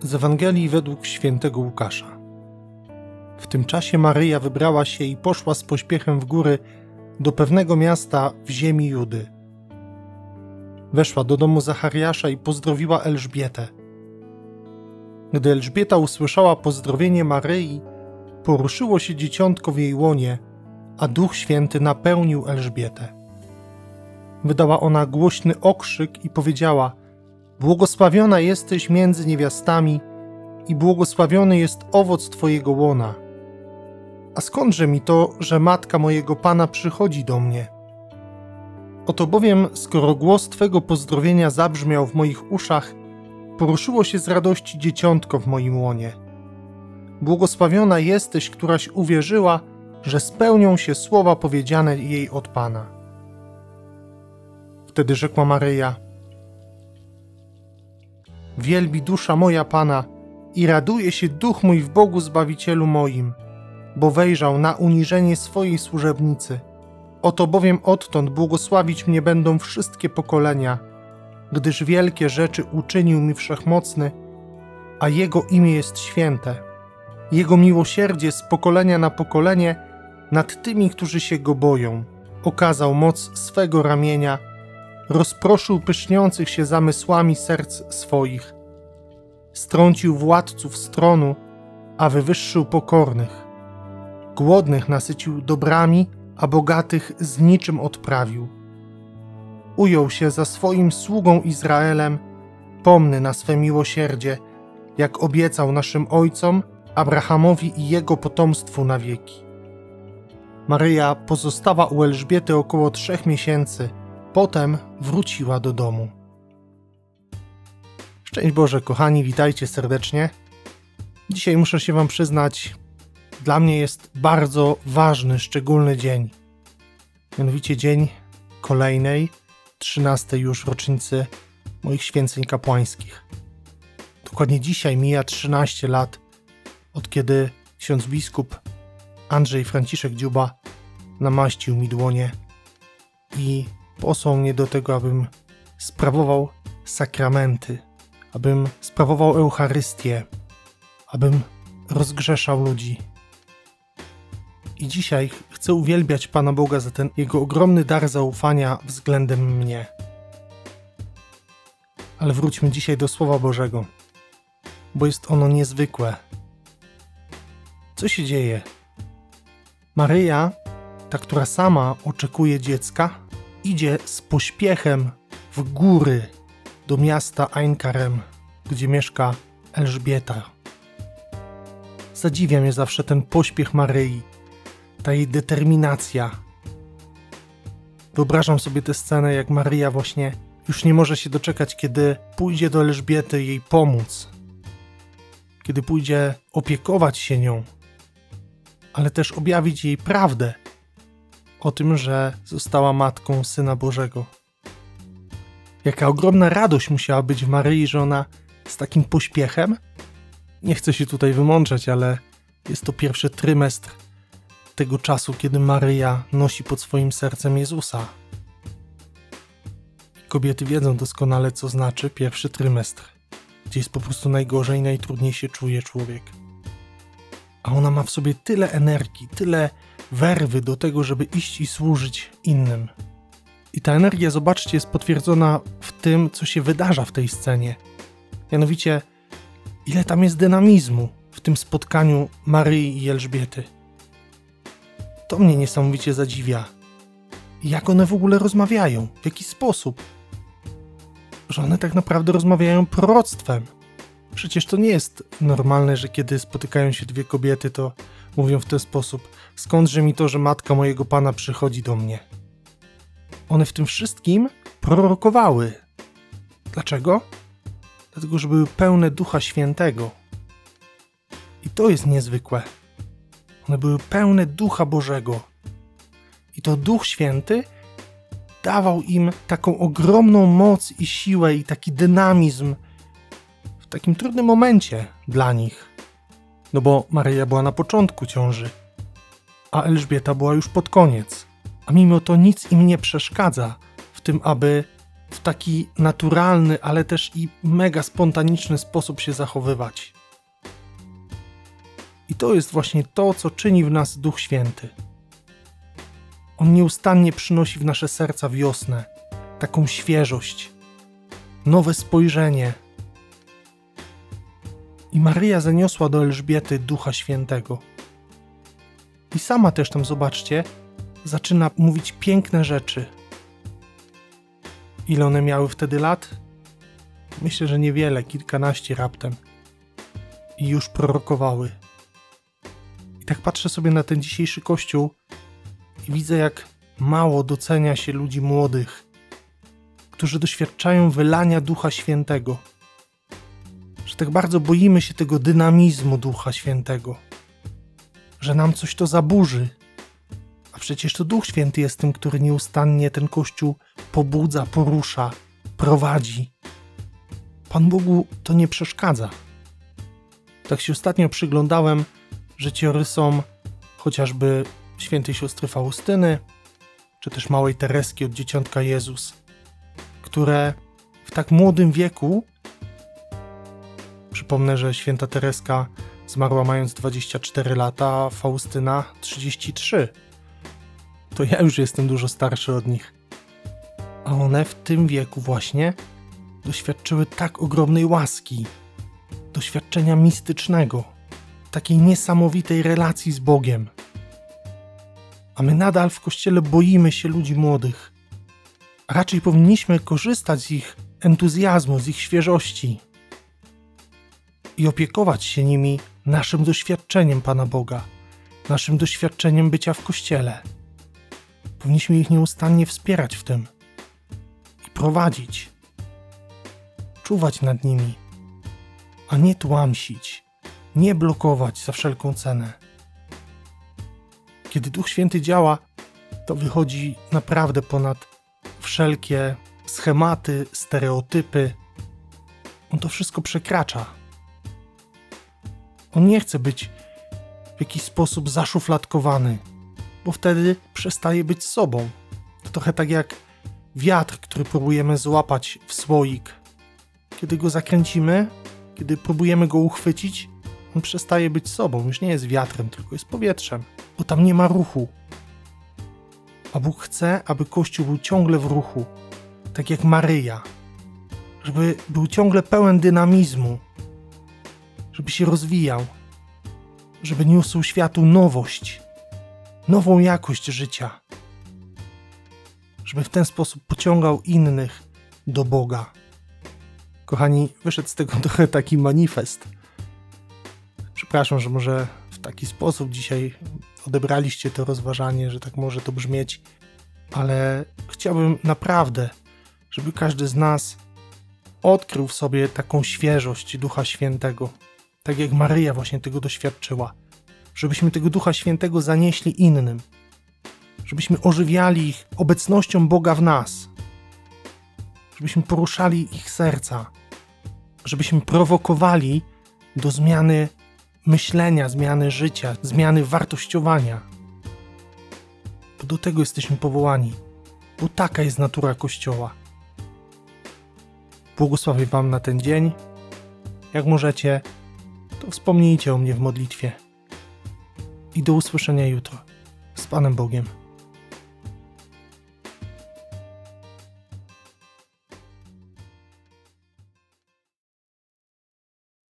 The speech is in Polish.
Z Ewangelii według świętego Łukasza. W tym czasie Maryja wybrała się i poszła z pośpiechem w góry do pewnego miasta w ziemi Judy. Weszła do domu Zachariasza i pozdrowiła Elżbietę. Gdy Elżbieta usłyszała pozdrowienie Maryi, poruszyło się dzieciątko w jej łonie, a Duch Święty napełnił Elżbietę. Wydała ona głośny okrzyk i powiedziała: Błogosławiona jesteś między niewiastami i błogosławiony jest owoc Twojego łona. A skądże mi to, że matka mojego pana przychodzi do mnie? Oto bowiem, skoro głos Twego pozdrowienia zabrzmiał w moich uszach, poruszyło się z radości dzieciątko w moim łonie. Błogosławiona jesteś, któraś uwierzyła, że spełnią się słowa powiedziane jej od Pana. Wtedy rzekła Maryja: Wielbi dusza moja Pana i raduje się duch mój w Bogu Zbawicielu moim, bo wejrzał na uniżenie swojej służebnicy. Oto bowiem odtąd błogosławić mnie będą wszystkie pokolenia, gdyż wielkie rzeczy uczynił mi wszechmocny, a Jego imię jest święte. Jego miłosierdzie z pokolenia na pokolenie nad tymi, którzy się Go boją. Okazał moc swego ramienia, rozproszył pyszniących się zamysłami serc swoich. Strącił władców stronu, a wywyższył pokornych. Głodnych nasycił dobrami, a bogatych z niczym odprawił. Ujął się za swoim sługą Izraelem, pomny na swe miłosierdzie, jak obiecał naszym ojcom, Abrahamowi i jego potomstwu na wieki. Maryja pozostała u Elżbiety około trzech miesięcy, potem wróciła do domu. Szczęść Boże, kochani, witajcie serdecznie. Dzisiaj muszę się Wam przyznać, dla mnie jest bardzo ważny, szczególny dzień. Mianowicie dzień kolejnej, trzynastej już rocznicy moich święceń kapłańskich. Dokładnie dzisiaj mija 13 lat, od kiedy ksiądz biskup Andrzej Franciszek Dziuba namaścił mi dłonie i posłał mnie do tego, abym sprawował sakramenty, abym sprawował Eucharystię, abym rozgrzeszał ludzi. I dzisiaj chcę uwielbiać Pana Boga za ten Jego ogromny dar zaufania względem mnie. Ale wróćmy dzisiaj do Słowa Bożego, bo jest ono niezwykłe. Co się dzieje? Maryja, ta, która sama oczekuje dziecka, idzie z pośpiechem w góry do miasta Einkarem, gdzie mieszka Elżbieta. Zadziwia mnie zawsze ten pośpiech Maryi, ta jej determinacja. Wyobrażam sobie tę scenę, jak Maryja właśnie już nie może się doczekać, kiedy pójdzie do Elżbiety jej pomóc, kiedy pójdzie opiekować się nią, ale też objawić jej prawdę o tym, że została matką Syna Bożego. Jaka ogromna radość musiała być w Maryi, że ona z takim pośpiechem, nie chcę się tutaj wymączać, ale jest to pierwszy trymestr tego czasu, kiedy Maryja nosi pod swoim sercem Jezusa. Kobiety wiedzą doskonale, co znaczy pierwszy trymestr, gdzie jest po prostu najgorzej, najtrudniej się czuje człowiek. A ona ma w sobie tyle energii, tyle werwy do tego, żeby iść i służyć innym. I ta energia, zobaczcie, jest potwierdzona w tym, co się wydarza w tej scenie. Mianowicie, ile tam jest dynamizmu w tym spotkaniu Maryi i Elżbiety. To mnie niesamowicie zadziwia. Jak one w ogóle rozmawiają? W jaki sposób? Że one tak naprawdę rozmawiają proroctwem. Przecież to nie jest normalne, że kiedy spotykają się dwie kobiety, to mówią w ten sposób: Skądże mi to, że matka mojego pana przychodzi do mnie? One w tym wszystkim prorokowały. Dlaczego? Dlatego, że były pełne Ducha Świętego. I to jest niezwykłe. One były pełne Ducha Bożego. I to Duch Święty dawał im taką ogromną moc i siłę i taki dynamizm w takim trudnym momencie dla nich. No bo Maryja była na początku ciąży, a Elżbieta była już pod koniec. A mimo to nic im nie przeszkadza w tym, aby w taki naturalny, ale też i mega spontaniczny sposób się zachowywać. I to jest właśnie to, co czyni w nas Duch Święty. On nieustannie przynosi w nasze serca wiosnę, taką świeżość, nowe spojrzenie. I Maryja zaniosła do Elżbiety Ducha Świętego. I sama też tam, zobaczcie, zaczyna mówić piękne rzeczy. Ile one miały wtedy lat? Myślę, że niewiele, kilkanaście raptem. I już prorokowały. I tak patrzę sobie na ten dzisiejszy kościół i widzę, jak mało docenia się ludzi młodych, którzy doświadczają wylania Ducha Świętego. Że tak bardzo boimy się tego dynamizmu Ducha Świętego, że nam coś to zaburzy. Przecież to Duch Święty jest tym, który nieustannie ten kościół pobudza, porusza, prowadzi. Pan Bogu to nie przeszkadza. Tak się ostatnio przyglądałem życiorysom chociażby świętej siostry Faustyny, czy też małej Tereski od Dzieciątka Jezus, które w tak młodym wieku, przypomnę, że święta Tereska zmarła mając 24 lata, a Faustyna 33. To ja już jestem dużo starszy od nich. A one w tym wieku właśnie doświadczyły tak ogromnej łaski, doświadczenia mistycznego, takiej niesamowitej relacji z Bogiem. A my nadal w kościele boimy się ludzi młodych. A raczej powinniśmy korzystać z ich entuzjazmu, z ich świeżości i opiekować się nimi naszym doświadczeniem Pana Boga, naszym doświadczeniem bycia w kościele. Powinniśmy ich nieustannie wspierać w tym i prowadzić, czuwać nad nimi, a nie tłamsić, nie blokować za wszelką cenę. Kiedy Duch Święty działa, to wychodzi naprawdę ponad wszelkie schematy, stereotypy. On to wszystko przekracza. On nie chce być w jakiś sposób zaszufladkowany, bo wtedy przestaje być sobą. To trochę tak jak wiatr, który próbujemy złapać w słoik. Kiedy go zakręcimy, kiedy próbujemy go uchwycić, on przestaje być sobą, już nie jest wiatrem, tylko jest powietrzem, bo tam nie ma ruchu. A Bóg chce, aby Kościół był ciągle w ruchu, tak jak Maryja, żeby był ciągle pełen dynamizmu, żeby się rozwijał, żeby niósł światu nowość, nową jakość życia, żeby w ten sposób pociągał innych do Boga. Kochani, wyszedł z tego trochę taki manifest. Przepraszam, że może w taki sposób dzisiaj odebraliście to rozważanie, że tak może to brzmieć, ale chciałbym naprawdę, żeby każdy z nas odkrył w sobie taką świeżość Ducha Świętego, tak jak Maryja właśnie tego doświadczyła, żebyśmy tego Ducha Świętego zanieśli innym, żebyśmy ożywiali ich obecnością Boga w nas, żebyśmy poruszali ich serca, żebyśmy prowokowali do zmiany myślenia, zmiany życia, zmiany wartościowania. Bo do tego jesteśmy powołani, bo taka jest natura Kościoła. Błogosławię Wam na ten dzień. Jak możecie, to wspomnijcie o mnie w modlitwie. I do usłyszenia jutro. Z Panem Bogiem.